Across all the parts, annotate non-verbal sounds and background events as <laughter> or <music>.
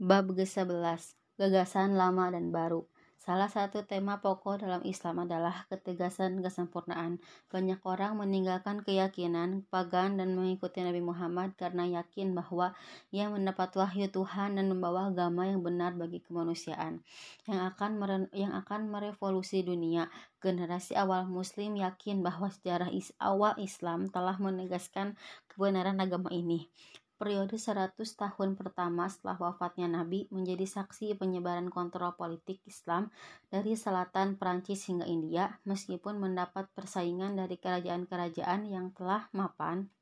Bab ke-11 Gagasan Lama dan Baru Salah satu tema pokok dalam Islam adalah ketegasan kesempurnaan. Banyak orang meninggalkan keyakinan pagan dan mengikuti Nabi Muhammad karena yakin bahwa ia mendapat wahyu Tuhan dan membawa agama yang benar bagi kemanusiaan yang akan yang akan merevolusi dunia. Generasi awal muslim yakin bahwa sejarah is awal Islam telah menegaskan kebenaran agama ini periode 100 tahun pertama setelah wafatnya Nabi menjadi saksi penyebaran kontrol politik Islam dari selatan Perancis hingga India meskipun mendapat persaingan dari kerajaan-kerajaan yang telah mapan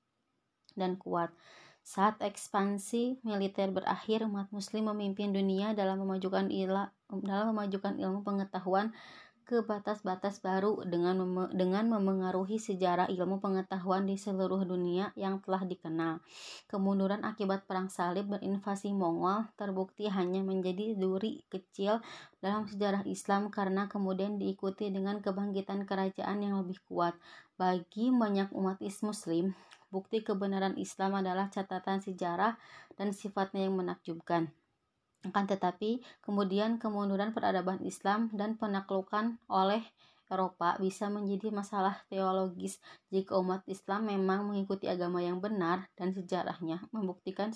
dan kuat. Saat ekspansi militer berakhir, umat muslim memimpin dunia dalam memajukan ila, dalam memajukan ilmu pengetahuan ke batas-batas baru dengan mem dengan memengaruhi sejarah ilmu pengetahuan di seluruh dunia yang telah dikenal. Kemunduran akibat perang salib dan invasi Mongol terbukti hanya menjadi duri kecil dalam sejarah Islam karena kemudian diikuti dengan kebangkitan kerajaan yang lebih kuat. Bagi banyak umat muslim, bukti kebenaran Islam adalah catatan sejarah dan sifatnya yang menakjubkan. Akan tetapi, kemudian kemunduran peradaban Islam dan penaklukan oleh Eropa bisa menjadi masalah teologis jika umat Islam memang mengikuti agama yang benar dan sejarahnya membuktikan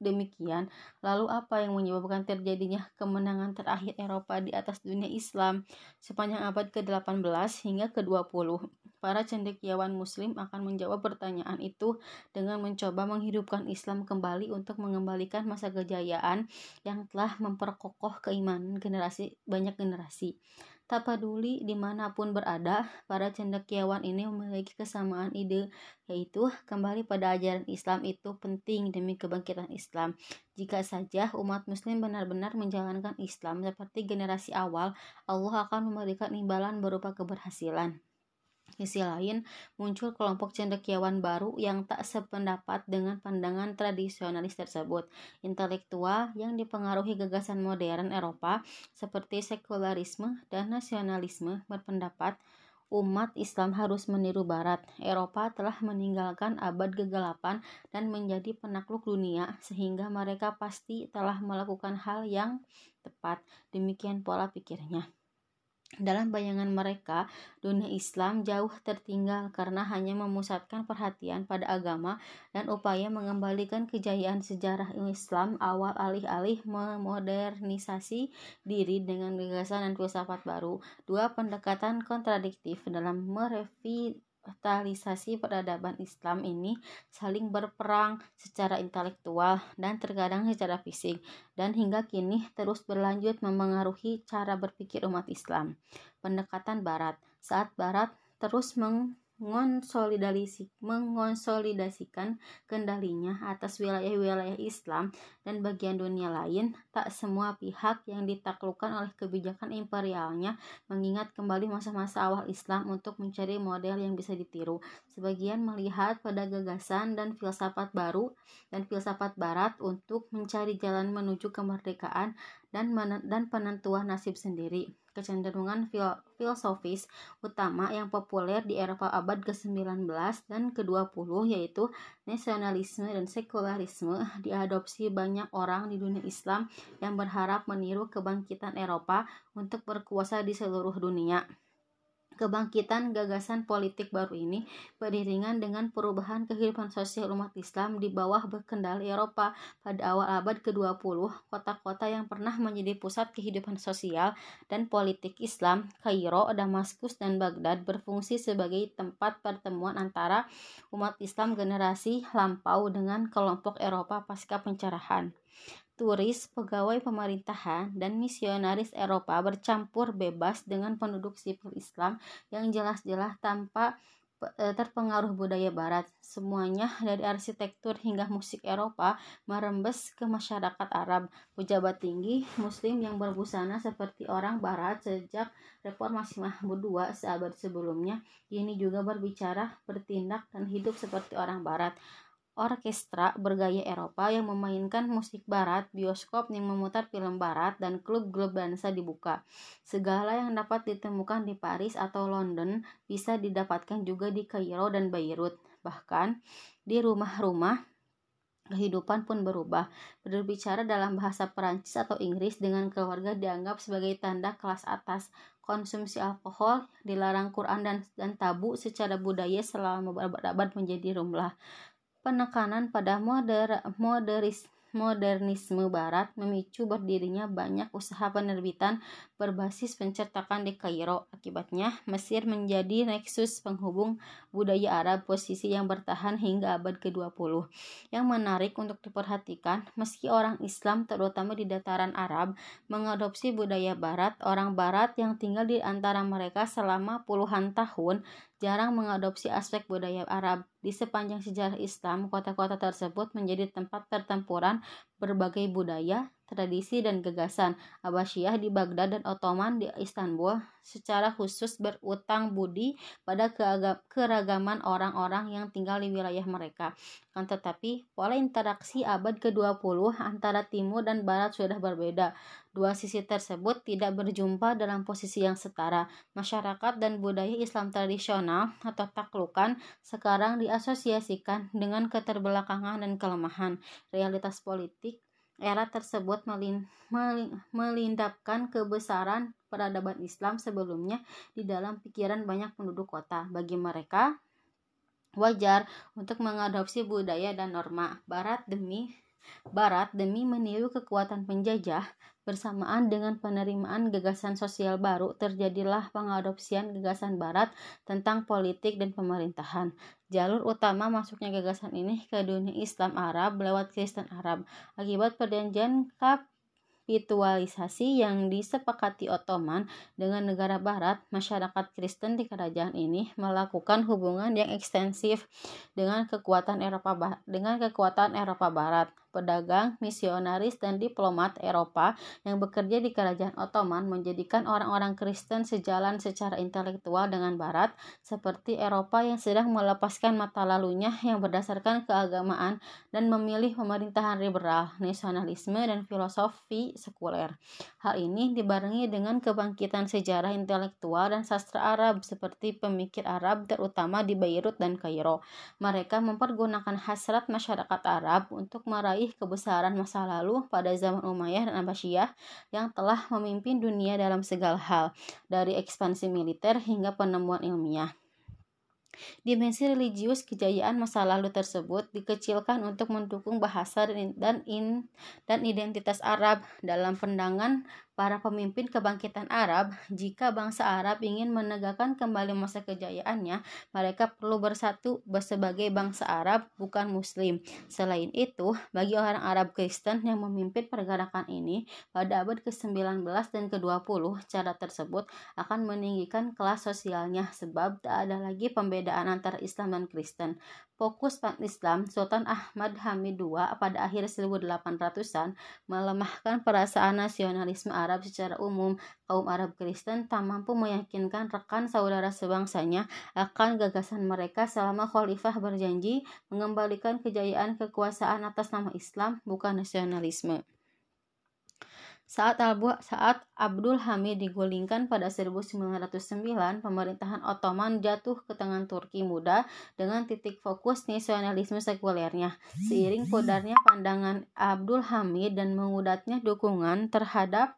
demikian. Lalu apa yang menyebabkan terjadinya kemenangan terakhir Eropa di atas dunia Islam sepanjang abad ke-18 hingga ke-20? Para cendekiawan muslim akan menjawab pertanyaan itu dengan mencoba menghidupkan Islam kembali untuk mengembalikan masa kejayaan yang telah memperkokoh keimanan generasi banyak generasi. Tak peduli di mana pun berada, para cendekiawan ini memiliki kesamaan ide, yaitu kembali pada ajaran Islam itu penting demi kebangkitan Islam. Jika saja umat muslim benar-benar menjalankan Islam seperti generasi awal, Allah akan memberikan imbalan berupa keberhasilan sisi lain, muncul kelompok cendekiawan baru yang tak sependapat dengan pandangan tradisionalis tersebut. Intelektual yang dipengaruhi gagasan modern Eropa seperti sekularisme dan nasionalisme berpendapat umat Islam harus meniru Barat. Eropa telah meninggalkan abad kegelapan dan menjadi penakluk dunia, sehingga mereka pasti telah melakukan hal yang tepat. Demikian pola pikirnya. Dalam bayangan mereka, dunia Islam jauh tertinggal karena hanya memusatkan perhatian pada agama dan upaya mengembalikan kejayaan sejarah Islam awal alih-alih memodernisasi diri dengan gagasan dan filsafat baru. Dua pendekatan kontradiktif dalam merevi revitalisasi peradaban Islam ini saling berperang secara intelektual dan terkadang secara fisik dan hingga kini terus berlanjut memengaruhi cara berpikir umat Islam. Pendekatan Barat saat Barat terus meng mengonsolidasikan kendalinya atas wilayah-wilayah Islam dan bagian dunia lain, tak semua pihak yang ditaklukkan oleh kebijakan imperialnya mengingat kembali masa-masa awal Islam untuk mencari model yang bisa ditiru. Sebagian melihat pada gagasan dan filsafat baru dan filsafat barat untuk mencari jalan menuju kemerdekaan dan, dan penentuan nasib sendiri kecenderungan fil filosofis utama yang populer di Eropa abad ke-19 dan ke-20 yaitu nasionalisme dan sekularisme diadopsi banyak orang di dunia Islam yang berharap meniru kebangkitan Eropa untuk berkuasa di seluruh dunia. Kebangkitan gagasan politik baru ini beriringan dengan perubahan kehidupan sosial umat Islam di bawah berkendali Eropa pada awal abad ke-20. Kota-kota yang pernah menjadi pusat kehidupan sosial dan politik Islam, Kairo, Damaskus, dan Baghdad berfungsi sebagai tempat pertemuan antara umat Islam generasi lampau dengan kelompok Eropa pasca pencerahan turis, pegawai pemerintahan, dan misionaris Eropa bercampur bebas dengan penduduk sipil Islam yang jelas-jelas tanpa e, terpengaruh budaya barat. Semuanya dari arsitektur hingga musik Eropa merembes ke masyarakat Arab. Pejabat tinggi muslim yang berbusana seperti orang barat sejak reformasi Mahmud II seabad sebelumnya ini juga berbicara, bertindak dan hidup seperti orang barat orkestra bergaya Eropa yang memainkan musik barat, bioskop yang memutar film barat, dan klub-klub dansa dibuka. Segala yang dapat ditemukan di Paris atau London bisa didapatkan juga di Kairo dan Beirut. Bahkan di rumah-rumah kehidupan pun berubah. Berbicara dalam bahasa Perancis atau Inggris dengan keluarga dianggap sebagai tanda kelas atas. Konsumsi alkohol dilarang Quran dan, dan tabu secara budaya selama berabad-abad menjadi rumlah. Penekanan pada moder, moderis, modernisme barat memicu berdirinya banyak usaha penerbitan berbasis pencetakan di Kairo. Akibatnya, Mesir menjadi neksus penghubung budaya Arab posisi yang bertahan hingga abad ke-20. Yang menarik untuk diperhatikan, meski orang Islam terutama di dataran Arab mengadopsi budaya barat, orang barat yang tinggal di antara mereka selama puluhan tahun jarang mengadopsi aspek budaya Arab. Di sepanjang sejarah Islam, kota-kota tersebut menjadi tempat pertempuran berbagai budaya, tradisi, dan gagasan. Abbasiyah di Baghdad dan Ottoman di Istanbul secara khusus berutang budi pada keragaman orang-orang yang tinggal di wilayah mereka. Kan tetapi, pola interaksi abad ke-20 antara timur dan barat sudah berbeda. Dua sisi tersebut tidak berjumpa dalam posisi yang setara. Masyarakat dan budaya Islam tradisional atau taklukan sekarang diasosiasikan dengan keterbelakangan dan kelemahan. Realitas politik era tersebut melin, melin, melindapkan kebesaran peradaban Islam sebelumnya di dalam pikiran banyak penduduk kota. Bagi mereka, wajar untuk mengadopsi budaya dan norma barat demi barat demi meniru kekuatan penjajah Bersamaan dengan penerimaan gagasan sosial baru, terjadilah pengadopsian gagasan Barat tentang politik dan pemerintahan. Jalur utama masuknya gagasan ini ke dunia Islam Arab lewat Kristen Arab. Akibat perjanjian kapitualisasi yang disepakati Ottoman dengan negara barat, masyarakat Kristen di kerajaan ini melakukan hubungan yang ekstensif dengan kekuatan Eropa dengan kekuatan Eropa Barat pedagang, misionaris, dan diplomat Eropa yang bekerja di kerajaan Ottoman menjadikan orang-orang Kristen sejalan secara intelektual dengan Barat, seperti Eropa yang sedang melepaskan mata lalunya yang berdasarkan keagamaan dan memilih pemerintahan liberal, nasionalisme, dan filosofi sekuler. Hal ini dibarengi dengan kebangkitan sejarah intelektual dan sastra Arab seperti pemikir Arab terutama di Beirut dan Kairo. Mereka mempergunakan hasrat masyarakat Arab untuk meraih meraih kebesaran masa lalu pada zaman Umayyah dan Abbasiyah yang telah memimpin dunia dalam segala hal, dari ekspansi militer hingga penemuan ilmiah. Dimensi religius kejayaan masa lalu tersebut dikecilkan untuk mendukung bahasa dan in, dan identitas Arab dalam pandangan para pemimpin kebangkitan Arab, jika bangsa Arab ingin menegakkan kembali masa kejayaannya, mereka perlu bersatu sebagai bangsa Arab, bukan Muslim. Selain itu, bagi orang Arab Kristen yang memimpin pergerakan ini pada abad ke-19 dan ke-20, cara tersebut akan meninggikan kelas sosialnya sebab tak ada lagi pembedaan antara Islam dan Kristen. Fokus Islam Sultan Ahmad Hamid II pada akhir 1800-an melemahkan perasaan nasionalisme Arab secara umum. Kaum Arab Kristen tak mampu meyakinkan rekan saudara sebangsanya akan gagasan mereka selama khalifah berjanji mengembalikan kejayaan kekuasaan atas nama Islam bukan nasionalisme. Saat, Albu, saat Abdul Hamid digulingkan pada 1909, pemerintahan Ottoman jatuh ke tangan Turki muda dengan titik fokus nasionalisme sekulernya. Seiring pudarnya pandangan Abdul Hamid dan mengudatnya dukungan terhadap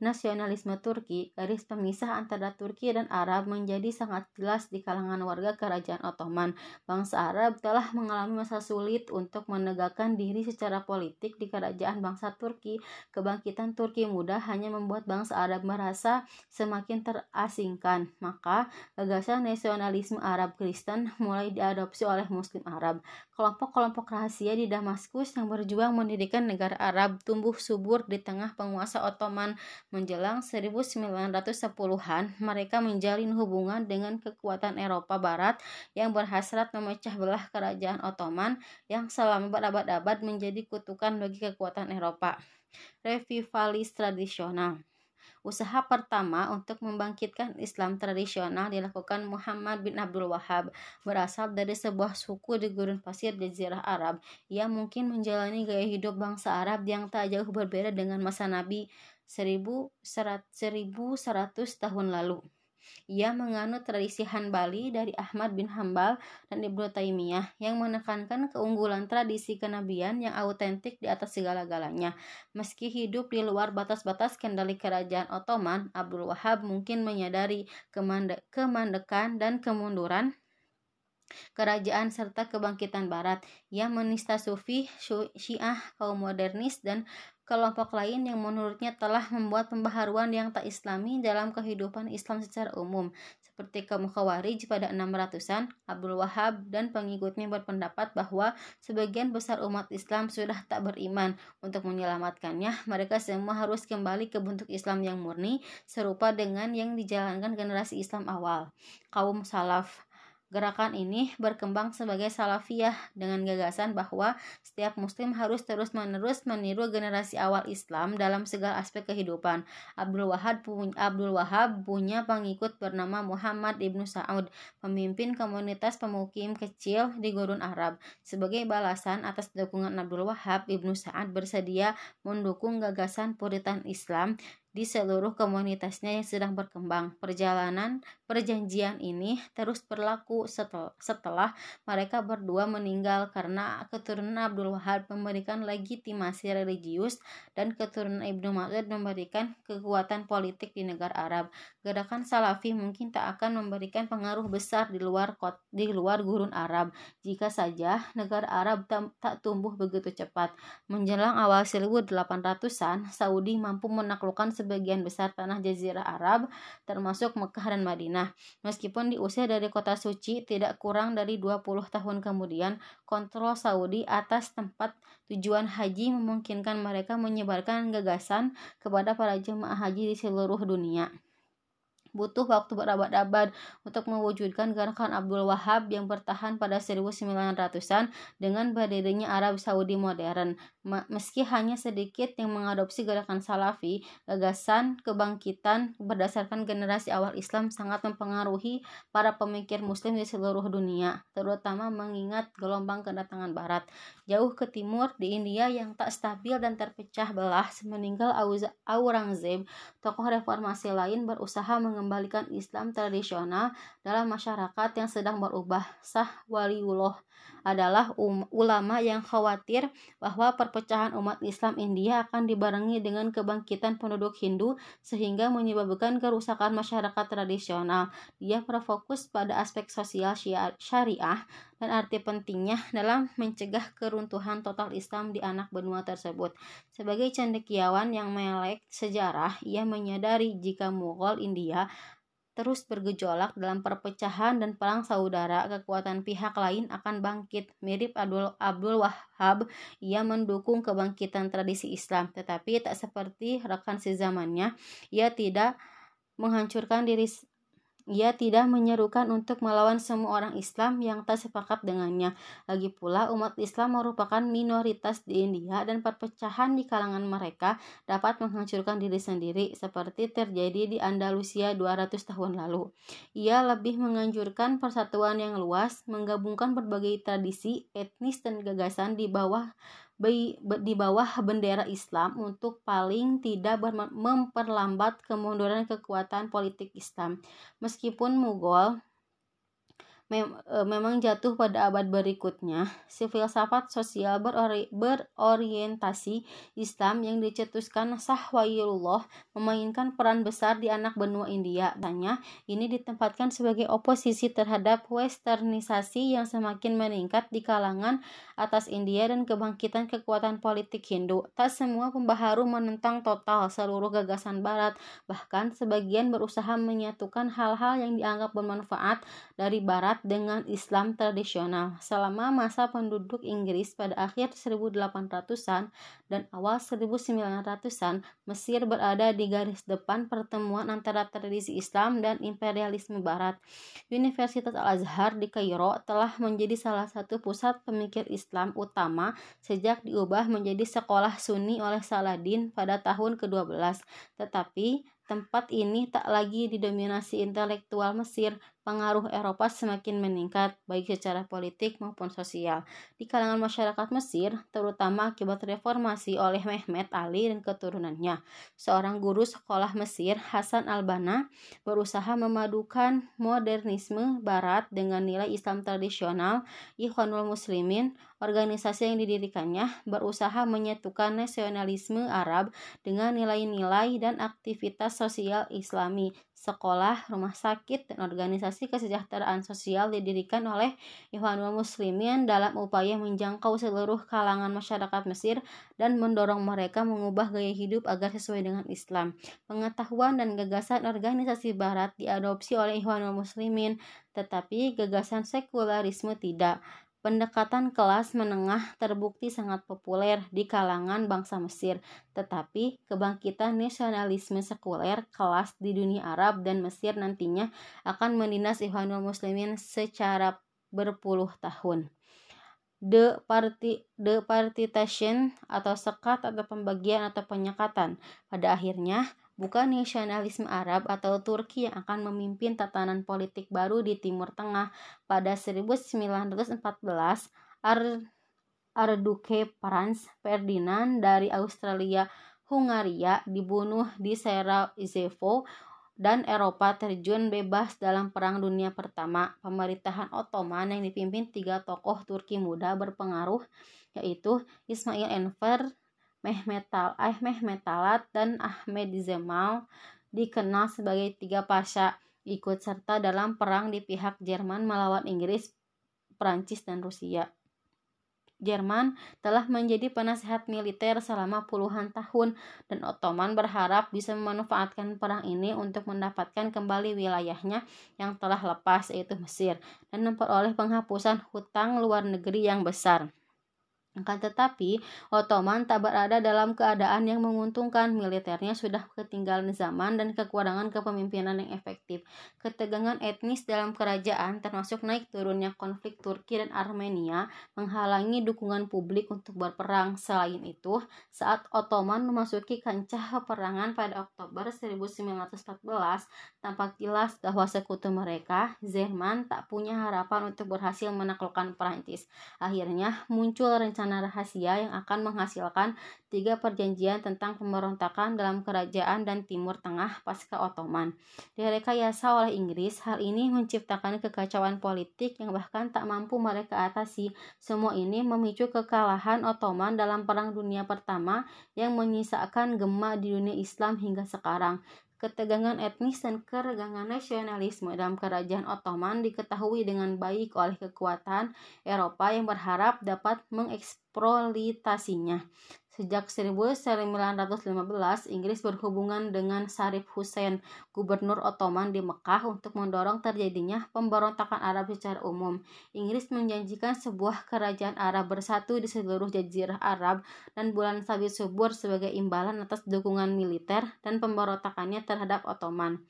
nasionalisme Turki, garis pemisah antara Turki dan Arab menjadi sangat jelas di kalangan warga kerajaan Ottoman. Bangsa Arab telah mengalami masa sulit untuk menegakkan diri secara politik di kerajaan bangsa Turki. Kebangkitan Turki muda hanya membuat bangsa Arab merasa semakin terasingkan. Maka, gagasan nasionalisme Arab Kristen mulai diadopsi oleh Muslim Arab. Kelompok-kelompok rahasia di Damaskus yang berjuang mendirikan negara Arab tumbuh subur di tengah penguasa Ottoman Menjelang 1910-an, mereka menjalin hubungan dengan kekuatan Eropa Barat yang berhasrat memecah belah kerajaan Ottoman yang selama berabad-abad menjadi kutukan bagi kekuatan Eropa. Revivalis tradisional Usaha pertama untuk membangkitkan Islam tradisional dilakukan Muhammad bin Abdul Wahab, berasal dari sebuah suku di gurun pasir Jazirah Arab. Ia mungkin menjalani gaya hidup bangsa Arab yang tak jauh berbeda dengan masa Nabi 1100 tahun lalu. Ia menganut tradisi Hanbali dari Ahmad bin Hambal dan Ibnu Taimiyah yang menekankan keunggulan tradisi kenabian yang autentik di atas segala-galanya. Meski hidup di luar batas-batas kendali kerajaan Ottoman, Abdul Wahab mungkin menyadari kemandekan dan kemunduran kerajaan serta kebangkitan barat. Ia menista sufi, syiah, kaum modernis, dan kelompok lain yang menurutnya telah membuat pembaharuan yang tak islami dalam kehidupan Islam secara umum seperti kaum Khawarij pada 600-an Abdul Wahab dan pengikutnya berpendapat bahwa sebagian besar umat Islam sudah tak beriman. Untuk menyelamatkannya mereka semua harus kembali ke bentuk Islam yang murni serupa dengan yang dijalankan generasi Islam awal. Kaum salaf Gerakan ini berkembang sebagai salafiyah dengan gagasan bahwa setiap muslim harus terus-menerus meniru generasi awal Islam dalam segala aspek kehidupan. Abdul Wahab punya, Abdul Wahab punya pengikut bernama Muhammad Ibnu Saud, pemimpin komunitas pemukim kecil di Gurun Arab. Sebagai balasan atas dukungan Abdul Wahab, Ibnu Sa'ad bersedia mendukung gagasan Puritan Islam di seluruh komunitasnya yang sedang berkembang. Perjalanan perjanjian ini terus berlaku setel, setelah mereka berdua meninggal karena keturunan Abdul Wahab memberikan legitimasi religius dan keturunan Ibnu Mas'ud memberikan kekuatan politik di negara Arab. Gerakan Salafi mungkin tak akan memberikan pengaruh besar di luar kot, di luar gurun Arab jika saja negara Arab tak, tak tumbuh begitu cepat. Menjelang awal 1800-an, Saudi mampu menaklukkan sebagian besar tanah Jazirah Arab, termasuk Mekah dan Madinah. Meskipun diusir dari kota suci tidak kurang dari 20 tahun kemudian, kontrol Saudi atas tempat tujuan haji memungkinkan mereka menyebarkan gagasan kepada para jemaah haji di seluruh dunia butuh waktu berabad-abad untuk mewujudkan gerakan Abdul Wahab yang bertahan pada 1900-an dengan berdirinya Arab Saudi modern. Meski hanya sedikit yang mengadopsi gerakan Salafi, gagasan kebangkitan berdasarkan generasi awal Islam sangat mempengaruhi para pemikir muslim di seluruh dunia, terutama mengingat gelombang kedatangan barat. Jauh ke timur di India yang tak stabil dan terpecah belah semeninggal Aurangzeb, tokoh reformasi lain berusaha mengembalikan Islam tradisional dalam masyarakat yang sedang berubah. Sah Waliullah adalah um, ulama yang khawatir bahwa perpecahan umat Islam India akan dibarengi dengan kebangkitan penduduk Hindu sehingga menyebabkan kerusakan masyarakat tradisional. Dia berfokus pada aspek sosial syariah dan arti pentingnya dalam mencegah keruntuhan total Islam di anak benua tersebut. Sebagai cendekiawan yang melek sejarah, ia menyadari jika Mughal India terus bergejolak dalam perpecahan dan perang saudara, kekuatan pihak lain akan bangkit. Mirip Abdul, Abdul Wahab, ia mendukung kebangkitan tradisi Islam, tetapi tak seperti rekan sezamannya, ia tidak menghancurkan diri ia tidak menyerukan untuk melawan semua orang Islam yang tak sepakat dengannya. Lagi pula, umat Islam merupakan minoritas di India dan perpecahan di kalangan mereka dapat menghancurkan diri sendiri seperti terjadi di Andalusia 200 tahun lalu. Ia lebih menganjurkan persatuan yang luas, menggabungkan berbagai tradisi, etnis, dan gagasan di bawah di bawah bendera Islam untuk paling tidak memperlambat kemunduran kekuatan politik Islam. Meskipun Mughal mem e, memang jatuh pada abad berikutnya, si filsafat sosial berori berorientasi Islam yang dicetuskan Sahwayullah memainkan peran besar di anak benua India. Tanya, ini ditempatkan sebagai oposisi terhadap westernisasi yang semakin meningkat di kalangan atas India dan kebangkitan kekuatan politik Hindu. Tak semua pembaharu menentang total seluruh gagasan Barat, bahkan sebagian berusaha menyatukan hal-hal yang dianggap bermanfaat dari Barat dengan Islam tradisional. Selama masa penduduk Inggris pada akhir 1800-an dan awal 1900-an, Mesir berada di garis depan pertemuan antara tradisi Islam dan imperialisme barat. Universitas Al-Azhar di Kairo telah menjadi salah satu pusat pemikir Islam utama sejak diubah menjadi sekolah Sunni oleh Saladin pada tahun ke-12. Tetapi Tempat ini tak lagi didominasi intelektual Mesir, pengaruh Eropa semakin meningkat, baik secara politik maupun sosial. Di kalangan masyarakat Mesir, terutama akibat reformasi oleh Mehmet Ali dan keturunannya, seorang guru sekolah Mesir, Hasan al-Banna, berusaha memadukan modernisme Barat dengan nilai Islam tradisional, Ikhwanul Muslimin, organisasi yang didirikannya, berusaha menyatukan nasionalisme Arab dengan nilai-nilai dan aktivitas sosial Islami sekolah, rumah sakit, dan organisasi kesejahteraan sosial didirikan oleh Ikhwanul Muslimin dalam upaya menjangkau seluruh kalangan masyarakat Mesir dan mendorong mereka mengubah gaya hidup agar sesuai dengan Islam. Pengetahuan dan gagasan organisasi barat diadopsi oleh Ikhwanul Muslimin, tetapi gagasan sekularisme tidak. Pendekatan kelas menengah terbukti sangat populer di kalangan bangsa Mesir, tetapi kebangkitan nasionalisme sekuler kelas di dunia Arab dan Mesir nantinya akan menindas Ikhwanul Muslimin secara berpuluh tahun. The party the partition atau sekat atau pembagian atau penyekatan pada akhirnya bukan nasionalisme Arab atau Turki yang akan memimpin tatanan politik baru di Timur Tengah pada 1914 Ar Arduke Franz Ferdinand dari Australia Hungaria dibunuh di Sarajevo dan Eropa terjun bebas dalam Perang Dunia Pertama. Pemerintahan Ottoman yang dipimpin tiga tokoh Turki muda berpengaruh yaitu Ismail Enver, Mehmet Tal eh, Mehmet Talat dan Ahmed Zemal dikenal sebagai tiga pasha ikut serta dalam perang di pihak Jerman melawan Inggris, Prancis dan Rusia. Jerman telah menjadi penasehat militer selama puluhan tahun dan Ottoman berharap bisa memanfaatkan perang ini untuk mendapatkan kembali wilayahnya yang telah lepas yaitu Mesir dan memperoleh penghapusan hutang luar negeri yang besar. Akan tetapi, Ottoman tak berada dalam keadaan yang menguntungkan. Militernya sudah ketinggalan zaman dan kekurangan kepemimpinan yang efektif. Ketegangan etnis dalam kerajaan, termasuk naik turunnya konflik Turki dan Armenia, menghalangi dukungan publik untuk berperang. Selain itu, saat Ottoman memasuki kancah peperangan pada Oktober 1914, tampak jelas bahwa sekutu mereka, Jerman, tak punya harapan untuk berhasil menaklukkan Perancis. Akhirnya, muncul rencana rencana rahasia yang akan menghasilkan tiga perjanjian tentang pemberontakan dalam kerajaan dan Timur Tengah pasca Ottoman. Direkayasa oleh Inggris, hal ini menciptakan kekacauan politik yang bahkan tak mampu mereka atasi. Semua ini memicu kekalahan Ottoman dalam Perang Dunia Pertama yang menyisakan gema di dunia Islam hingga sekarang. Ketegangan etnis dan keregangan nasionalisme dalam kerajaan Ottoman diketahui dengan baik oleh kekuatan Eropa yang berharap dapat mengeksploitasinya. Sejak 1915, Inggris berhubungan dengan Sharif Hussein, gubernur Ottoman di Mekah untuk mendorong terjadinya pemberontakan Arab secara umum. Inggris menjanjikan sebuah kerajaan Arab bersatu di seluruh jazirah Arab dan bulan sabit subur sebagai imbalan atas dukungan militer dan pemberontakannya terhadap Ottoman.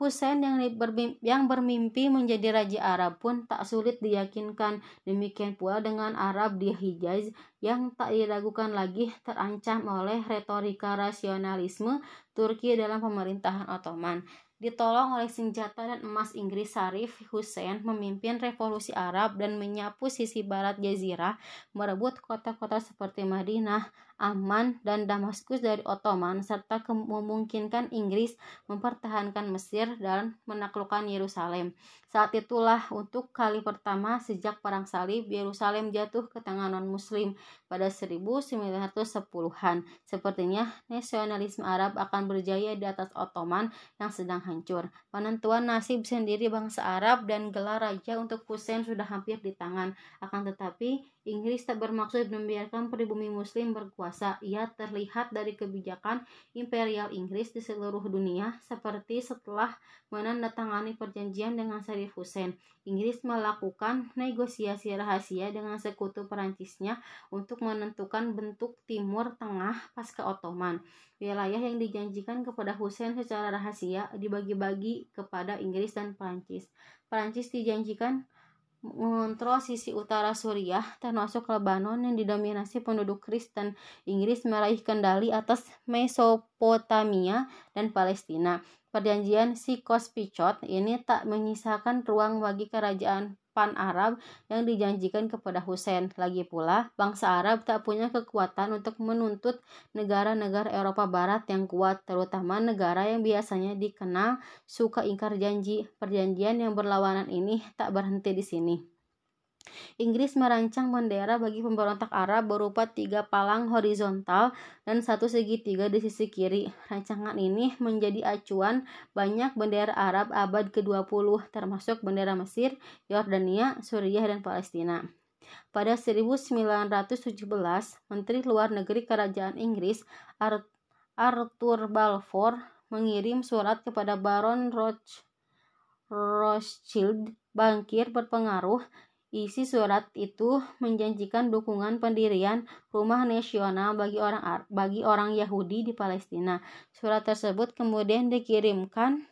Hussein yang, bermimpi, yang bermimpi menjadi raja Arab pun tak sulit diyakinkan. Demikian pula dengan Arab di Hijaz yang tak diragukan lagi terancam oleh retorika rasionalisme Turki dalam pemerintahan Ottoman ditolong oleh senjata dan emas Inggris Sarif Hussein memimpin revolusi Arab dan menyapu sisi barat jazirah, merebut kota-kota seperti Madinah, Amman, dan Damaskus dari Ottoman, serta memungkinkan Inggris mempertahankan Mesir dan menaklukkan Yerusalem. Saat itulah untuk kali pertama sejak Perang Salib, Yerusalem jatuh ke tangan non-muslim pada 1910-an. Sepertinya nasionalisme Arab akan berjaya di atas Ottoman yang sedang hancur. Penentuan nasib sendiri bangsa Arab dan gelar raja untuk Hussein sudah hampir di tangan. Akan tetapi, Inggris tak bermaksud membiarkan pribumi muslim berkuasa. Ia terlihat dari kebijakan imperial Inggris di seluruh dunia seperti setelah menandatangani perjanjian dengan Sharif Hussein. Inggris melakukan negosiasi rahasia dengan sekutu Perancisnya untuk menentukan bentuk Timur Tengah pasca Ottoman. Wilayah yang dijanjikan kepada Hussein secara rahasia dibagi-bagi kepada Inggris dan Perancis. Perancis dijanjikan mengontrol sisi utara Suriah, termasuk Lebanon yang didominasi penduduk Kristen. Inggris meraih kendali atas Mesopotamia dan Palestina. Perjanjian Sikos-Picot ini tak menyisakan ruang bagi kerajaan pan-Arab yang dijanjikan kepada Hussein. Lagi pula, bangsa Arab tak punya kekuatan untuk menuntut negara-negara Eropa Barat yang kuat, terutama negara yang biasanya dikenal suka ingkar janji. Perjanjian yang berlawanan ini tak berhenti di sini. Inggris merancang bendera bagi pemberontak Arab berupa tiga palang horizontal dan satu segitiga di sisi kiri. Rancangan ini menjadi acuan banyak bendera Arab abad ke-20 termasuk bendera Mesir, Yordania, Suriah, dan Palestina. Pada 1917, Menteri Luar Negeri Kerajaan Inggris Arthur Balfour mengirim surat kepada Baron Rothschild, bankir berpengaruh Isi surat itu menjanjikan dukungan pendirian rumah nasional bagi orang bagi orang Yahudi di Palestina. Surat tersebut kemudian dikirimkan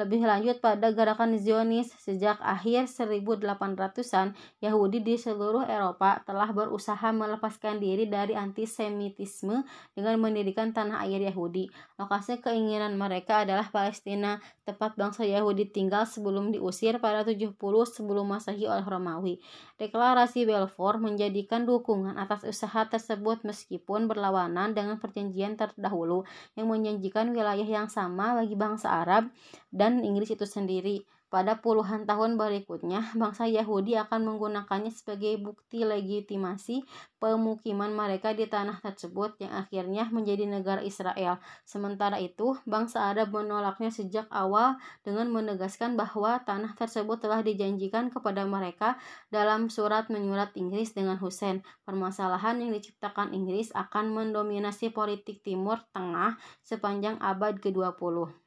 lebih lanjut pada gerakan Zionis sejak akhir 1800-an, Yahudi di seluruh Eropa telah berusaha melepaskan diri dari antisemitisme dengan mendirikan tanah air Yahudi. Lokasi keinginan mereka adalah Palestina, tempat bangsa Yahudi tinggal sebelum diusir pada 70 sebelum Masehi oleh Romawi. Deklarasi Balfour menjadikan dukungan atas usaha tersebut meskipun berlawanan dengan perjanjian terdahulu yang menjanjikan wilayah yang sama bagi bangsa Arab dan Inggris itu sendiri. Pada puluhan tahun berikutnya, bangsa Yahudi akan menggunakannya sebagai bukti legitimasi pemukiman mereka di tanah tersebut yang akhirnya menjadi negara Israel. Sementara itu, bangsa Arab menolaknya sejak awal dengan menegaskan bahwa tanah tersebut telah dijanjikan kepada mereka dalam surat menyurat Inggris dengan Hussein. Permasalahan yang diciptakan Inggris akan mendominasi politik Timur Tengah sepanjang abad ke-20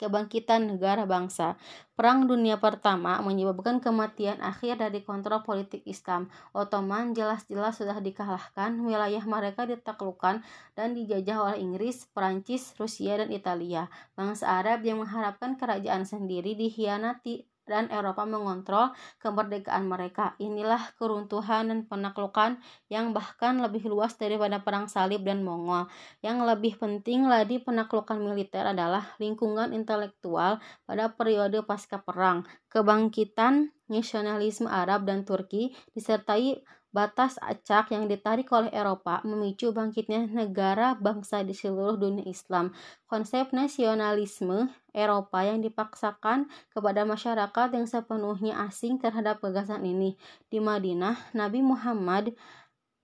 kebangkitan negara bangsa. Perang Dunia Pertama menyebabkan kematian akhir dari kontrol politik Islam. Ottoman jelas-jelas sudah dikalahkan, wilayah mereka ditaklukkan dan dijajah oleh Inggris, Perancis, Rusia, dan Italia. Bangsa Arab yang mengharapkan kerajaan sendiri dihianati dan Eropa mengontrol kemerdekaan mereka. Inilah keruntuhan dan penaklukan yang bahkan lebih luas daripada perang salib dan Mongol. Yang lebih penting lagi penaklukan militer adalah lingkungan intelektual pada periode pasca perang. Kebangkitan nasionalisme Arab dan Turki disertai batas acak yang ditarik oleh Eropa memicu bangkitnya negara bangsa di seluruh dunia Islam. Konsep nasionalisme Eropa yang dipaksakan kepada masyarakat yang sepenuhnya asing terhadap gagasan ini. Di Madinah, Nabi Muhammad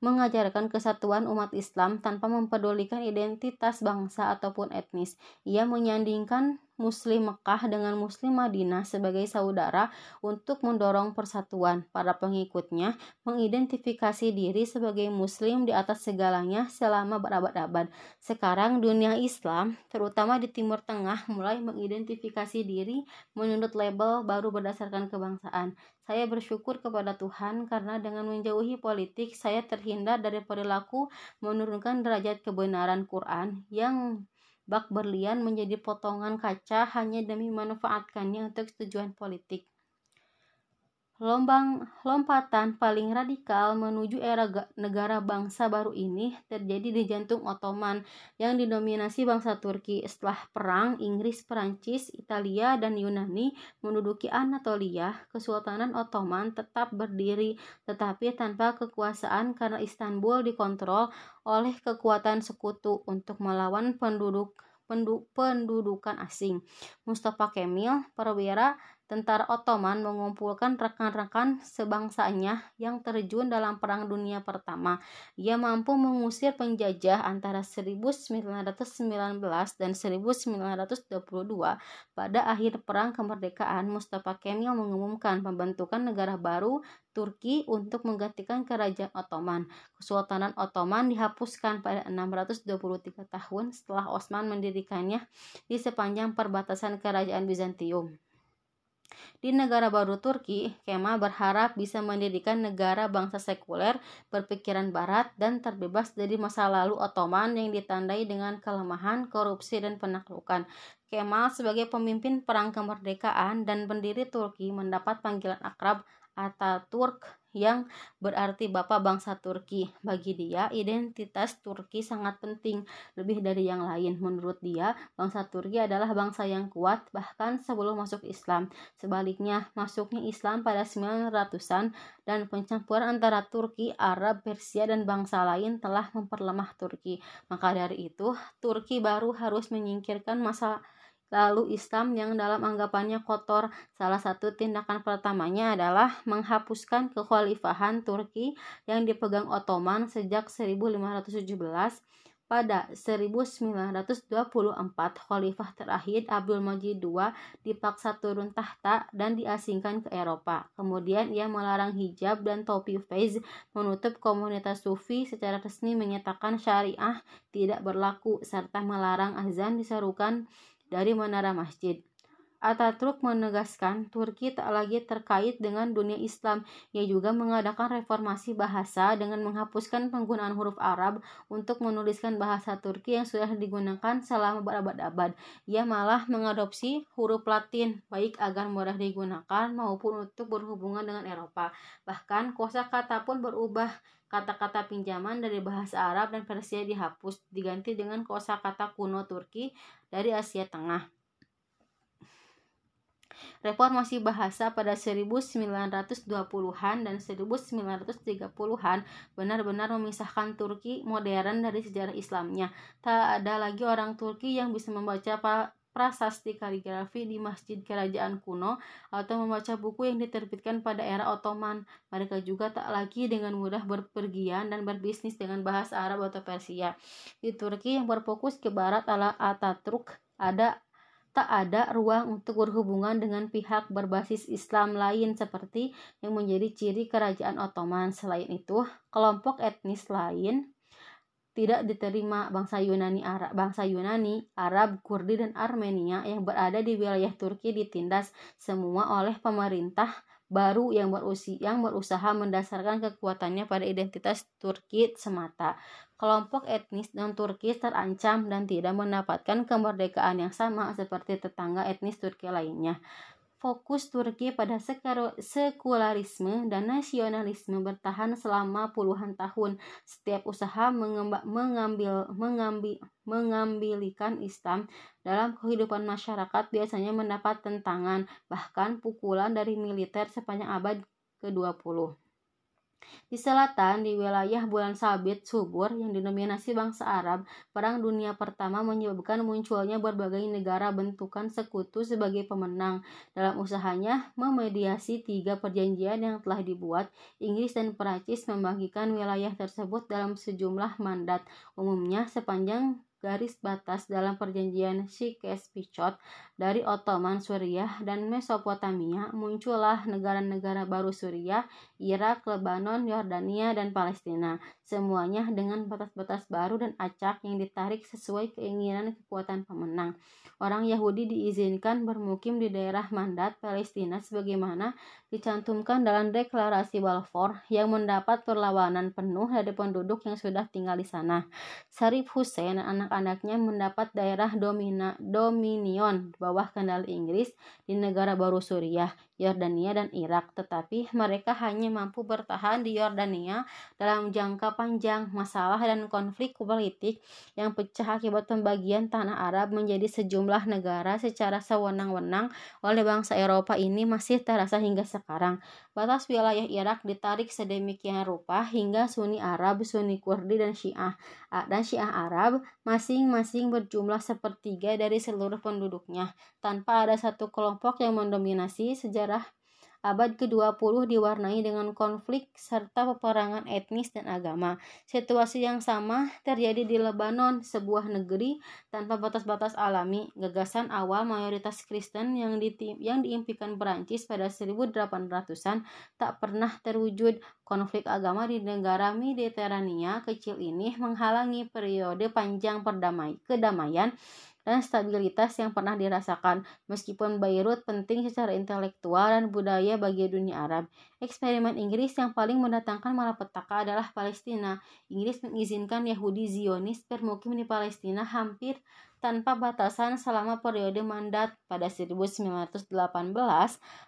mengajarkan kesatuan umat Islam tanpa mempedulikan identitas bangsa ataupun etnis. Ia menyandingkan Muslim Mekah dengan Muslim Madinah sebagai saudara untuk mendorong persatuan. Para pengikutnya mengidentifikasi diri sebagai Muslim di atas segalanya selama berabad-abad. Sekarang dunia Islam, terutama di Timur Tengah, mulai mengidentifikasi diri menurut label baru berdasarkan kebangsaan. Saya bersyukur kepada Tuhan karena dengan menjauhi politik, saya terhindar dari perilaku menurunkan derajat kebenaran Quran yang bak berlian menjadi potongan kaca hanya demi memanfaatkannya untuk tujuan politik. Lombang lompatan paling radikal menuju era negara bangsa baru ini terjadi di jantung Ottoman yang didominasi bangsa Turki. Setelah perang, Inggris, Perancis, Italia, dan Yunani menduduki Anatolia, Kesultanan Ottoman tetap berdiri tetapi tanpa kekuasaan karena Istanbul dikontrol oleh kekuatan sekutu untuk melawan penduduk pendudukan asing. Mustafa Kemal, perwira tentara Ottoman mengumpulkan rekan-rekan sebangsanya yang terjun dalam Perang Dunia Pertama. Ia mampu mengusir penjajah antara 1919 dan 1922. Pada akhir Perang Kemerdekaan, Mustafa Kemal mengumumkan pembentukan negara baru Turki untuk menggantikan kerajaan Ottoman. Kesultanan Ottoman dihapuskan pada 623 tahun setelah Osman mendirikannya di sepanjang perbatasan kerajaan Bizantium. Di negara baru Turki, Kemal berharap bisa mendirikan negara bangsa sekuler, berpikiran barat, dan terbebas dari masa lalu Ottoman yang ditandai dengan kelemahan, korupsi, dan penaklukan. Kemal sebagai pemimpin perang kemerdekaan dan pendiri Turki mendapat panggilan akrab Ataturk yang berarti bapak bangsa Turki. Bagi dia, identitas Turki sangat penting, lebih dari yang lain. Menurut dia, bangsa Turki adalah bangsa yang kuat bahkan sebelum masuk Islam. Sebaliknya, masuknya Islam pada 900-an dan pencampuran antara Turki, Arab, Persia, dan bangsa lain telah memperlemah Turki. Maka dari itu, Turki baru harus menyingkirkan masa lalu Islam yang dalam anggapannya kotor. Salah satu tindakan pertamanya adalah menghapuskan kekhalifahan Turki yang dipegang Ottoman sejak 1517 pada 1924, khalifah terakhir Abdul Majid II dipaksa turun tahta dan diasingkan ke Eropa. Kemudian ia melarang hijab dan topi fez, menutup komunitas sufi secara resmi menyatakan syariah tidak berlaku, serta melarang azan diserukan dari menara masjid. Ataturk menegaskan Turki tak lagi terkait dengan dunia Islam. Ia juga mengadakan reformasi bahasa dengan menghapuskan penggunaan huruf Arab untuk menuliskan bahasa Turki yang sudah digunakan selama berabad-abad. Ia malah mengadopsi huruf Latin, baik agar mudah digunakan maupun untuk berhubungan dengan Eropa. Bahkan kosakata pun berubah kata-kata pinjaman dari bahasa Arab dan Persia dihapus diganti dengan kosakata kuno Turki dari Asia Tengah. Reformasi bahasa pada 1920-an dan 1930-an benar-benar memisahkan Turki modern dari sejarah Islamnya. Tak ada lagi orang Turki yang bisa membaca prasasti kaligrafi di masjid kerajaan kuno atau membaca buku yang diterbitkan pada era Ottoman. Mereka juga tak lagi dengan mudah berpergian dan berbisnis dengan bahasa Arab atau Persia. Di Turki yang berfokus ke barat ala Ataturk ada tak ada ruang untuk berhubungan dengan pihak berbasis Islam lain seperti yang menjadi ciri kerajaan Ottoman. Selain itu, kelompok etnis lain tidak diterima bangsa Yunani Arab, bangsa Yunani, Arab, Kurdi dan Armenia yang berada di wilayah Turki ditindas semua oleh pemerintah baru yang berusia yang berusaha mendasarkan kekuatannya pada identitas Turki semata. Kelompok etnis non Turki terancam dan tidak mendapatkan kemerdekaan yang sama seperti tetangga etnis Turki lainnya fokus Turki pada sekularisme dan nasionalisme bertahan selama puluhan tahun. Setiap usaha mengambil, mengambil, mengambilikan Islam dalam kehidupan masyarakat biasanya mendapat tentangan, bahkan pukulan dari militer sepanjang abad ke-20. Di selatan, di wilayah bulan sabit subur yang didominasi bangsa Arab, Perang Dunia Pertama menyebabkan munculnya berbagai negara bentukan sekutu sebagai pemenang. Dalam usahanya memediasi tiga perjanjian yang telah dibuat, Inggris dan Perancis membagikan wilayah tersebut dalam sejumlah mandat, umumnya sepanjang garis batas dalam perjanjian Sykes-Picot dari Ottoman Suriah dan Mesopotamia muncullah negara-negara baru Suriah, Irak, Lebanon, Yordania, dan Palestina. Semuanya dengan batas-batas baru dan acak yang ditarik sesuai keinginan kekuatan pemenang. Orang Yahudi diizinkan bermukim di daerah mandat Palestina sebagaimana dicantumkan dalam deklarasi Balfour yang mendapat perlawanan penuh dari penduduk yang sudah tinggal di sana. Sarif Hussein dan anak-anaknya mendapat daerah domina, dominion bawah kendali Inggris di negara baru Suriah, Yordania, dan Irak, tetapi <laughs> mereka hanya mampu bertahan di Yordania dalam jangka panjang. Masalah dan konflik politik yang pecah akibat pembagian tanah Arab menjadi sejumlah negara secara sewenang-wenang oleh bangsa Eropa ini masih terasa hingga sekarang. Batas wilayah Irak ditarik sedemikian rupa hingga Sunni Arab, Sunni Kurdi, dan Syiah dan Syiah Arab masing-masing berjumlah sepertiga dari seluruh penduduknya tanpa ada satu kelompok yang mendominasi sejarah abad ke-20 diwarnai dengan konflik serta peperangan etnis dan agama. Situasi yang sama terjadi di Lebanon, sebuah negeri tanpa batas-batas alami. Gagasan awal mayoritas Kristen yang, yang diimpikan Perancis pada 1800-an tak pernah terwujud. Konflik agama di negara Mediterania kecil ini menghalangi periode panjang perdamai, kedamaian dan stabilitas yang pernah dirasakan. Meskipun Beirut penting secara intelektual dan budaya bagi dunia Arab, eksperimen Inggris yang paling mendatangkan malapetaka adalah Palestina. Inggris mengizinkan Yahudi Zionis bermukim di Palestina hampir tanpa batasan selama periode mandat pada 1918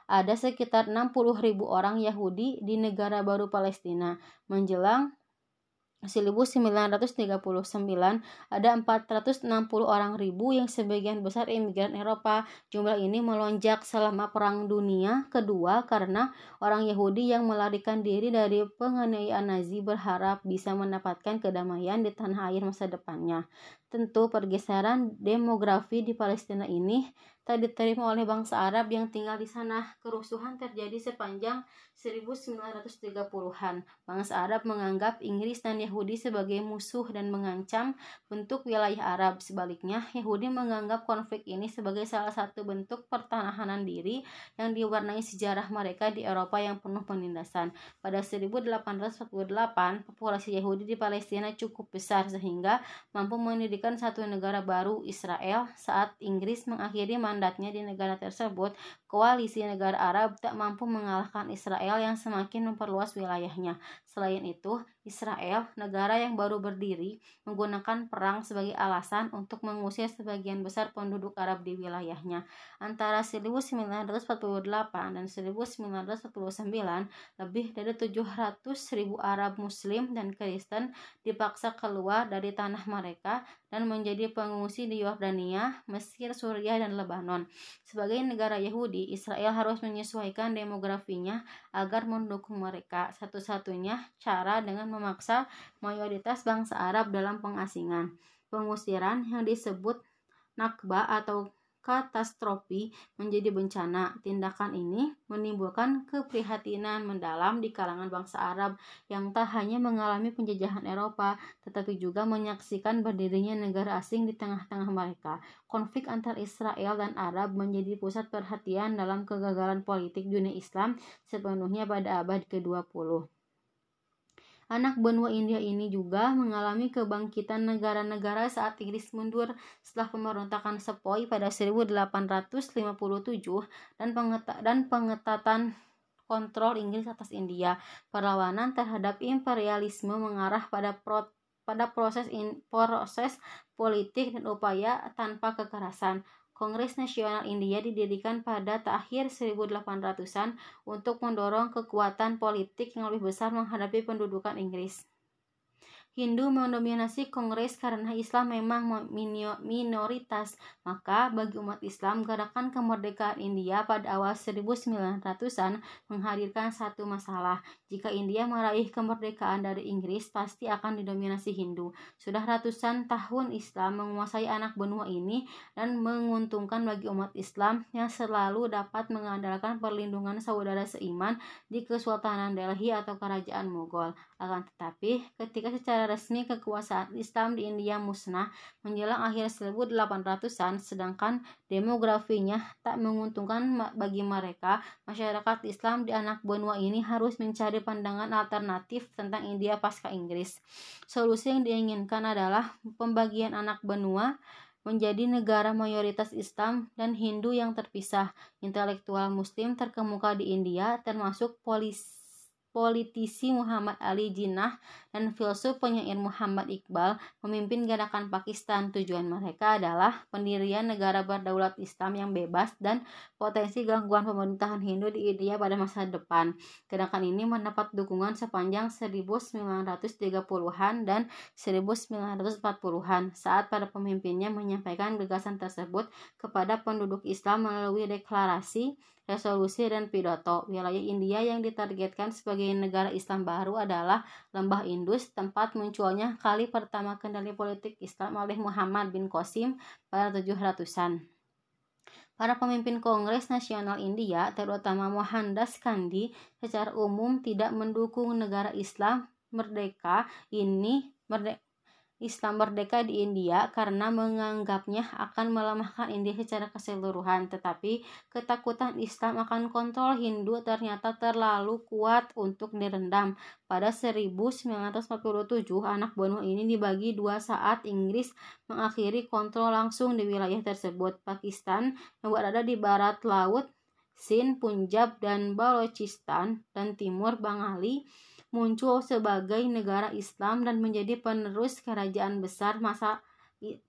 ada sekitar 60.000 orang Yahudi di negara baru Palestina menjelang 1939 ada 460 orang ribu yang sebagian besar imigran Eropa. Jumlah ini melonjak selama Perang Dunia Kedua karena orang Yahudi yang melarikan diri dari penganiayaan Nazi berharap bisa mendapatkan kedamaian di tanah air masa depannya. Tentu pergeseran demografi di Palestina ini tak diterima oleh bangsa Arab yang tinggal di sana. Kerusuhan terjadi sepanjang 1930-an. Bangsa Arab menganggap Inggris dan Yahudi sebagai musuh dan mengancam bentuk wilayah Arab. Sebaliknya, Yahudi menganggap konflik ini sebagai salah satu bentuk pertahanan diri yang diwarnai sejarah mereka di Eropa yang penuh penindasan. Pada 1848, populasi Yahudi di Palestina cukup besar sehingga mampu mendirikan satu negara baru, Israel, saat Inggris mengakhiri mandatnya di negara tersebut, koalisi negara Arab tak mampu mengalahkan Israel yang semakin memperluas wilayahnya. Selain itu, Israel, negara yang baru berdiri, menggunakan perang sebagai alasan untuk mengusir sebagian besar penduduk Arab di wilayahnya. Antara 1948 dan 1949, lebih dari 700 ribu Arab Muslim dan Kristen dipaksa keluar dari tanah mereka dan menjadi pengungsi di Yordania, Mesir, Suriah, dan Lebanon. Sebagai negara Yahudi, Israel harus menyesuaikan demografinya agar mendukung mereka. Satu-satunya cara dengan memaksa mayoritas bangsa Arab dalam pengasingan. Pengusiran yang disebut Nakba atau katastrofi menjadi bencana. Tindakan ini menimbulkan keprihatinan mendalam di kalangan bangsa Arab yang tak hanya mengalami penjajahan Eropa, tetapi juga menyaksikan berdirinya negara asing di tengah-tengah mereka. Konflik antar Israel dan Arab menjadi pusat perhatian dalam kegagalan politik dunia Islam sepenuhnya pada abad ke-20. Anak benua India ini juga mengalami kebangkitan negara-negara saat Inggris mundur setelah pemberontakan Sepoi pada 1857 dan, pengeta dan pengetatan kontrol Inggris atas India. Perlawanan terhadap imperialisme mengarah pada pro pada proses in, proses politik dan upaya tanpa kekerasan. Kongres Nasional India didirikan pada akhir 1800-an untuk mendorong kekuatan politik yang lebih besar menghadapi pendudukan Inggris. Hindu mendominasi Kongres karena Islam memang minoritas. Maka bagi umat Islam, gerakan kemerdekaan India pada awal 1900-an menghadirkan satu masalah. Jika India meraih kemerdekaan dari Inggris, pasti akan didominasi Hindu. Sudah ratusan tahun Islam menguasai anak benua ini dan menguntungkan bagi umat Islam yang selalu dapat mengandalkan perlindungan saudara seiman di Kesultanan Delhi atau Kerajaan Mughal. Akan tetapi, ketika secara resmi kekuasaan Islam di India musnah menjelang akhir 1800-an, sedangkan demografinya tak menguntungkan bagi mereka, masyarakat Islam di anak benua ini harus mencari pandangan alternatif tentang India pasca Inggris. Solusi yang diinginkan adalah pembagian anak benua menjadi negara mayoritas Islam dan Hindu yang terpisah. Intelektual Muslim terkemuka di India termasuk polisi politisi Muhammad Ali Jinnah dan filsuf penyair Muhammad Iqbal memimpin gerakan Pakistan. Tujuan mereka adalah pendirian negara berdaulat Islam yang bebas dan potensi gangguan pemerintahan Hindu di India pada masa depan. Gerakan ini mendapat dukungan sepanjang 1930-an dan 1940-an saat para pemimpinnya menyampaikan gagasan tersebut kepada penduduk Islam melalui deklarasi resolusi dan pidato. Wilayah India yang ditargetkan sebagai negara Islam baru adalah Lembah Indus, tempat munculnya kali pertama kendali politik Islam oleh Muhammad bin Qasim pada 700-an. Para pemimpin Kongres Nasional India, terutama Mohandas Gandhi, secara umum tidak mendukung negara Islam merdeka ini merdeka Islam merdeka di India karena menganggapnya akan melemahkan India secara keseluruhan, tetapi ketakutan Islam akan kontrol Hindu ternyata terlalu kuat untuk direndam. Pada 1947, anak buah ini dibagi dua saat Inggris mengakhiri kontrol langsung di wilayah tersebut. Pakistan yang berada di barat laut, Sind, Punjab, dan Balochistan, dan timur Bengali muncul sebagai negara Islam dan menjadi penerus kerajaan besar masa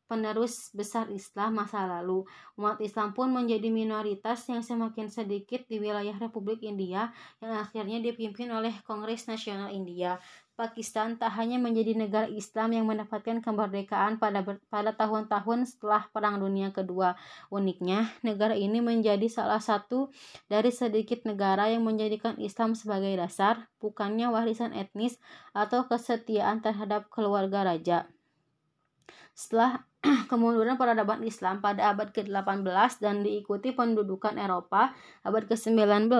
penerus besar Islam masa lalu. Umat Islam pun menjadi minoritas yang semakin sedikit di wilayah Republik India yang akhirnya dipimpin oleh Kongres Nasional India. Pakistan tak hanya menjadi negara Islam yang mendapatkan kemerdekaan pada pada tahun-tahun setelah Perang Dunia Kedua. Uniknya, negara ini menjadi salah satu dari sedikit negara yang menjadikan Islam sebagai dasar, bukannya warisan etnis atau kesetiaan terhadap keluarga raja. Setelah <clears throat> kemunduran peradaban Islam pada abad ke-18 dan diikuti pendudukan Eropa abad ke-19,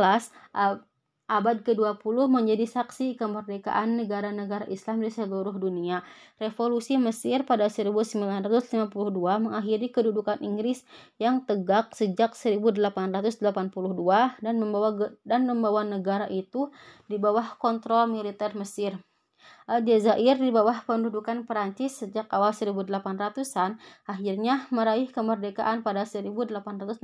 abad ke-20 menjadi saksi kemerdekaan negara-negara Islam di seluruh dunia. Revolusi Mesir pada 1952 mengakhiri kedudukan Inggris yang tegak sejak 1882 dan membawa dan membawa negara itu di bawah kontrol militer Mesir. Aljazair di bawah pendudukan Perancis sejak awal 1800-an akhirnya meraih kemerdekaan pada 1862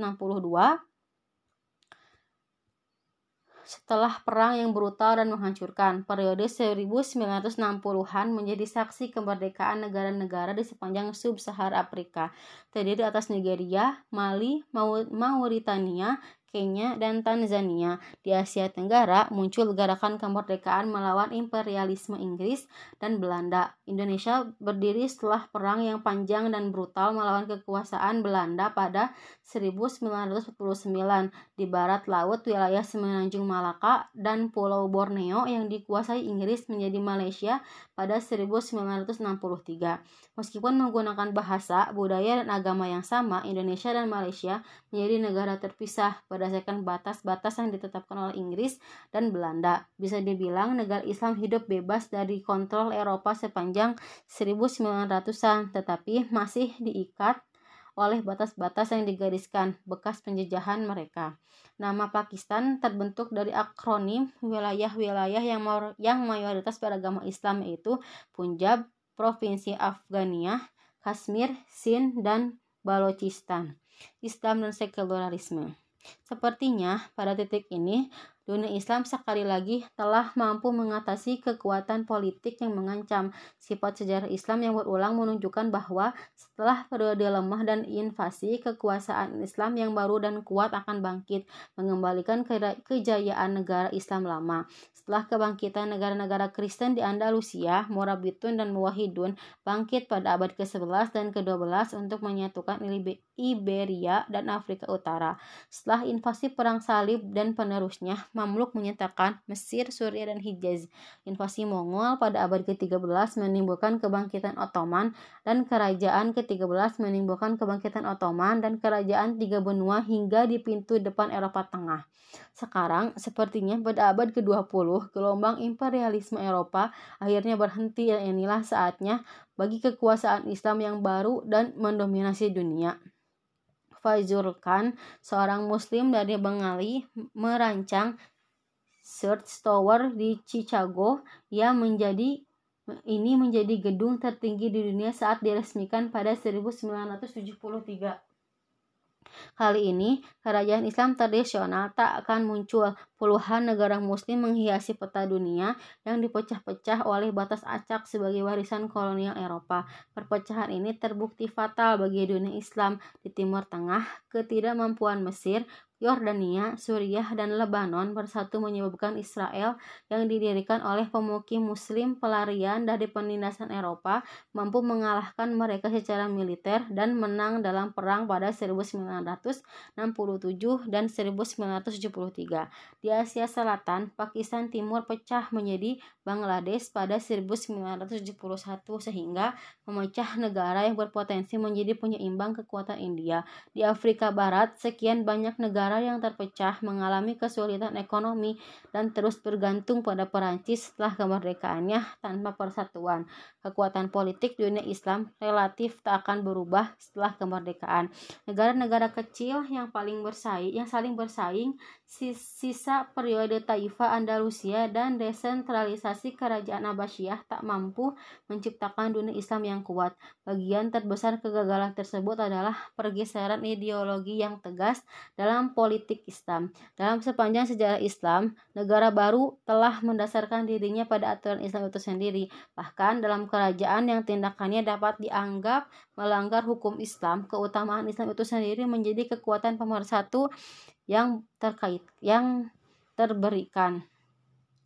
setelah perang yang brutal dan menghancurkan. Periode 1960-an menjadi saksi kemerdekaan negara-negara di sepanjang sub-Sahara Afrika, terdiri atas Nigeria, Mali, Mauritania, Kenya, dan Tanzania. Di Asia Tenggara muncul gerakan kemerdekaan melawan imperialisme Inggris dan Belanda. Indonesia berdiri setelah perang yang panjang dan brutal melawan kekuasaan Belanda pada 1949 di barat laut wilayah Semenanjung Malaka dan Pulau Borneo yang dikuasai Inggris menjadi Malaysia pada 1963. Meskipun menggunakan bahasa, budaya, dan agama yang sama, Indonesia dan Malaysia menjadi negara terpisah berdasarkan batas-batas yang ditetapkan oleh Inggris dan Belanda. Bisa dibilang negara Islam hidup bebas dari kontrol Eropa sepanjang 1900-an, tetapi masih diikat oleh batas-batas yang digariskan bekas penjajahan mereka. Nama Pakistan terbentuk dari akronim wilayah-wilayah yang yang mayoritas beragama Islam yaitu Punjab, Provinsi Afgania, Kashmir, Sind, dan Balochistan. Islam dan sekularisme. Sepertinya pada titik ini dunia Islam sekali lagi telah mampu mengatasi kekuatan politik yang mengancam. Sifat sejarah Islam yang berulang menunjukkan bahwa setelah periode lemah dan invasi, kekuasaan Islam yang baru dan kuat akan bangkit, mengembalikan kejayaan negara Islam lama. Setelah kebangkitan negara-negara Kristen di Andalusia, Morabitun dan Muwahidun bangkit pada abad ke-11 dan ke-12 untuk menyatukan Iberia dan Afrika Utara. Setelah invasi perang salib dan penerusnya, Mamluk menyatakan Mesir, Suriah, dan Hijaz. Invasi Mongol pada abad ke-13 menimbulkan kebangkitan Ottoman dan kerajaan ke-13 menimbulkan kebangkitan Ottoman dan kerajaan tiga benua hingga di pintu depan Eropa Tengah. Sekarang, sepertinya pada abad ke-20, gelombang imperialisme Eropa akhirnya berhenti dan inilah saatnya bagi kekuasaan Islam yang baru dan mendominasi dunia. Fazul Khan, seorang muslim dari Bengali, merancang Search Tower di Chicago yang menjadi ini menjadi gedung tertinggi di dunia saat diresmikan pada 1973. Kali ini, kerajaan Islam tradisional tak akan muncul. Puluhan negara muslim menghiasi peta dunia yang dipecah-pecah oleh batas acak sebagai warisan kolonial Eropa. Perpecahan ini terbukti fatal bagi dunia Islam di Timur Tengah, ketidakmampuan Mesir Yordania, Suriah, dan Lebanon bersatu menyebabkan Israel yang didirikan oleh pemukim muslim pelarian dari penindasan Eropa mampu mengalahkan mereka secara militer dan menang dalam perang pada 1967 dan 1973. Di Asia Selatan, Pakistan Timur pecah menjadi Bangladesh pada 1971 sehingga memecah negara yang berpotensi menjadi penyeimbang kekuatan India. Di Afrika Barat, sekian banyak negara negara yang terpecah mengalami kesulitan ekonomi dan terus bergantung pada Perancis setelah kemerdekaannya tanpa persatuan. Kekuatan politik dunia Islam relatif tak akan berubah setelah kemerdekaan. Negara-negara kecil yang paling bersaing, yang saling bersaing, sisa periode Taifa Andalusia dan desentralisasi kerajaan Abbasiyah tak mampu menciptakan dunia Islam yang kuat. Bagian terbesar kegagalan tersebut adalah pergeseran ideologi yang tegas dalam politik Islam. Dalam sepanjang sejarah Islam, negara baru telah mendasarkan dirinya pada aturan Islam itu sendiri. Bahkan dalam kerajaan yang tindakannya dapat dianggap melanggar hukum Islam, keutamaan Islam itu sendiri menjadi kekuatan pemersatu yang terkait yang terberikan.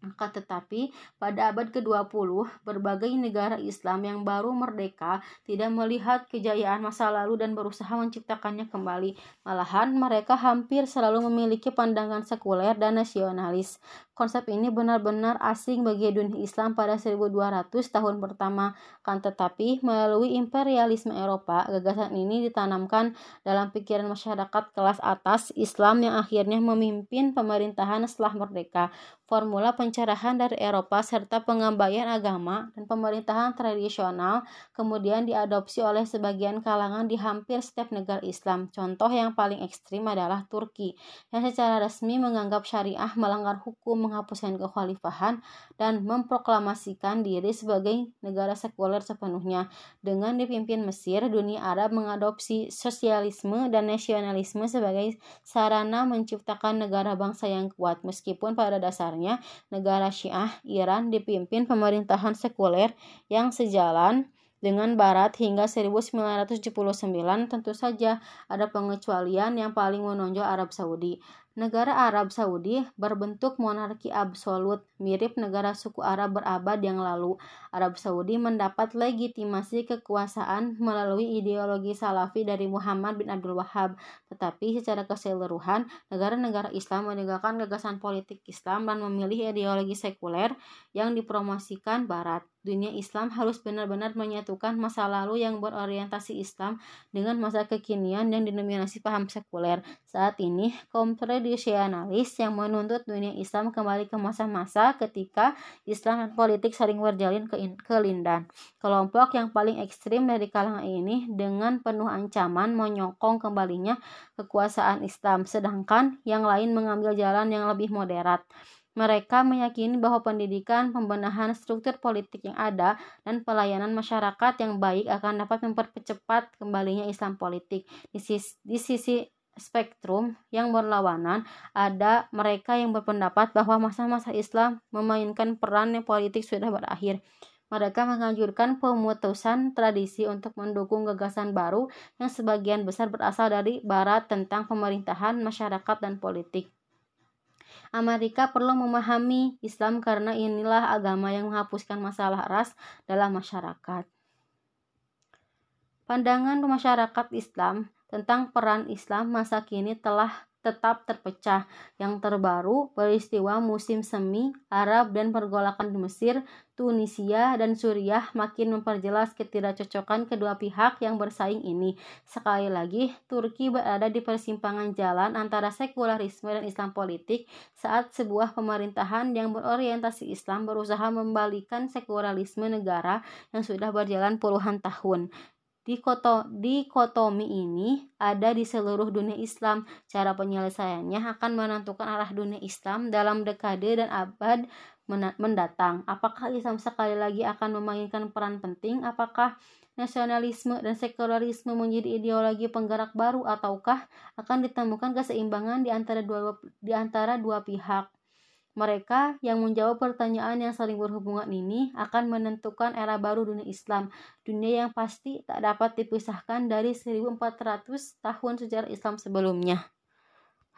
Akan tetapi, pada abad ke-20, berbagai negara Islam yang baru merdeka tidak melihat kejayaan masa lalu dan berusaha menciptakannya kembali. Malahan, mereka hampir selalu memiliki pandangan sekuler dan nasionalis. Konsep ini benar-benar asing bagi dunia Islam pada 1200 tahun pertama, kan tetapi melalui imperialisme Eropa, gagasan ini ditanamkan dalam pikiran masyarakat kelas atas Islam yang akhirnya memimpin pemerintahan setelah merdeka. Formula pencerahan dari Eropa serta pengembalian agama dan pemerintahan tradisional kemudian diadopsi oleh sebagian kalangan di hampir setiap negara Islam. Contoh yang paling ekstrim adalah Turki, yang secara resmi menganggap syariah melanggar hukum menghapuskan kekhalifahan dan memproklamasikan diri sebagai negara sekuler sepenuhnya. Dengan dipimpin Mesir, dunia Arab mengadopsi sosialisme dan nasionalisme sebagai sarana menciptakan negara bangsa yang kuat. Meskipun pada dasarnya negara Syiah Iran dipimpin pemerintahan sekuler yang sejalan dengan Barat hingga 1979 tentu saja ada pengecualian yang paling menonjol Arab Saudi. Negara Arab Saudi berbentuk monarki absolut, mirip negara suku Arab berabad yang lalu. Arab Saudi mendapat legitimasi kekuasaan melalui ideologi Salafi dari Muhammad bin Abdul Wahab. Tetapi secara keseluruhan, negara-negara Islam menegakkan gagasan politik Islam dan memilih ideologi sekuler yang dipromosikan Barat dunia Islam harus benar-benar menyatukan masa lalu yang berorientasi Islam dengan masa kekinian yang didominasi paham sekuler. Saat ini, kaum tradisionalis yang menuntut dunia Islam kembali ke masa-masa ketika Islam dan politik saling berjalin ke kelindan. Kelompok yang paling ekstrim dari kalangan ini dengan penuh ancaman menyokong kembalinya kekuasaan Islam, sedangkan yang lain mengambil jalan yang lebih moderat. Mereka meyakini bahwa pendidikan, pembenahan struktur politik yang ada, dan pelayanan masyarakat yang baik akan dapat mempercepat kembalinya Islam politik. Di sisi, di sisi spektrum yang berlawanan, ada mereka yang berpendapat bahwa masa-masa Islam memainkan peran yang politik sudah berakhir. Mereka menganjurkan pemutusan tradisi untuk mendukung gagasan baru yang sebagian besar berasal dari Barat tentang pemerintahan, masyarakat, dan politik. Amerika perlu memahami Islam karena inilah agama yang menghapuskan masalah ras dalam masyarakat. Pandangan masyarakat Islam tentang peran Islam masa kini telah tetap terpecah. Yang terbaru, peristiwa musim semi, Arab dan pergolakan di Mesir, Tunisia, dan Suriah makin memperjelas ketidakcocokan kedua pihak yang bersaing ini. Sekali lagi, Turki berada di persimpangan jalan antara sekularisme dan Islam politik saat sebuah pemerintahan yang berorientasi Islam berusaha membalikan sekularisme negara yang sudah berjalan puluhan tahun. Dikoto, dikotomi ini ada di seluruh dunia Islam. Cara penyelesaiannya akan menentukan arah dunia Islam dalam dekade dan abad mendatang. Apakah Islam sekali lagi akan memainkan peran penting? Apakah nasionalisme dan sekularisme menjadi ideologi penggerak baru ataukah akan ditemukan keseimbangan di antara dua di antara dua pihak? Mereka yang menjawab pertanyaan yang saling berhubungan ini akan menentukan era baru dunia Islam, dunia yang pasti tak dapat dipisahkan dari 1400 tahun sejarah Islam sebelumnya.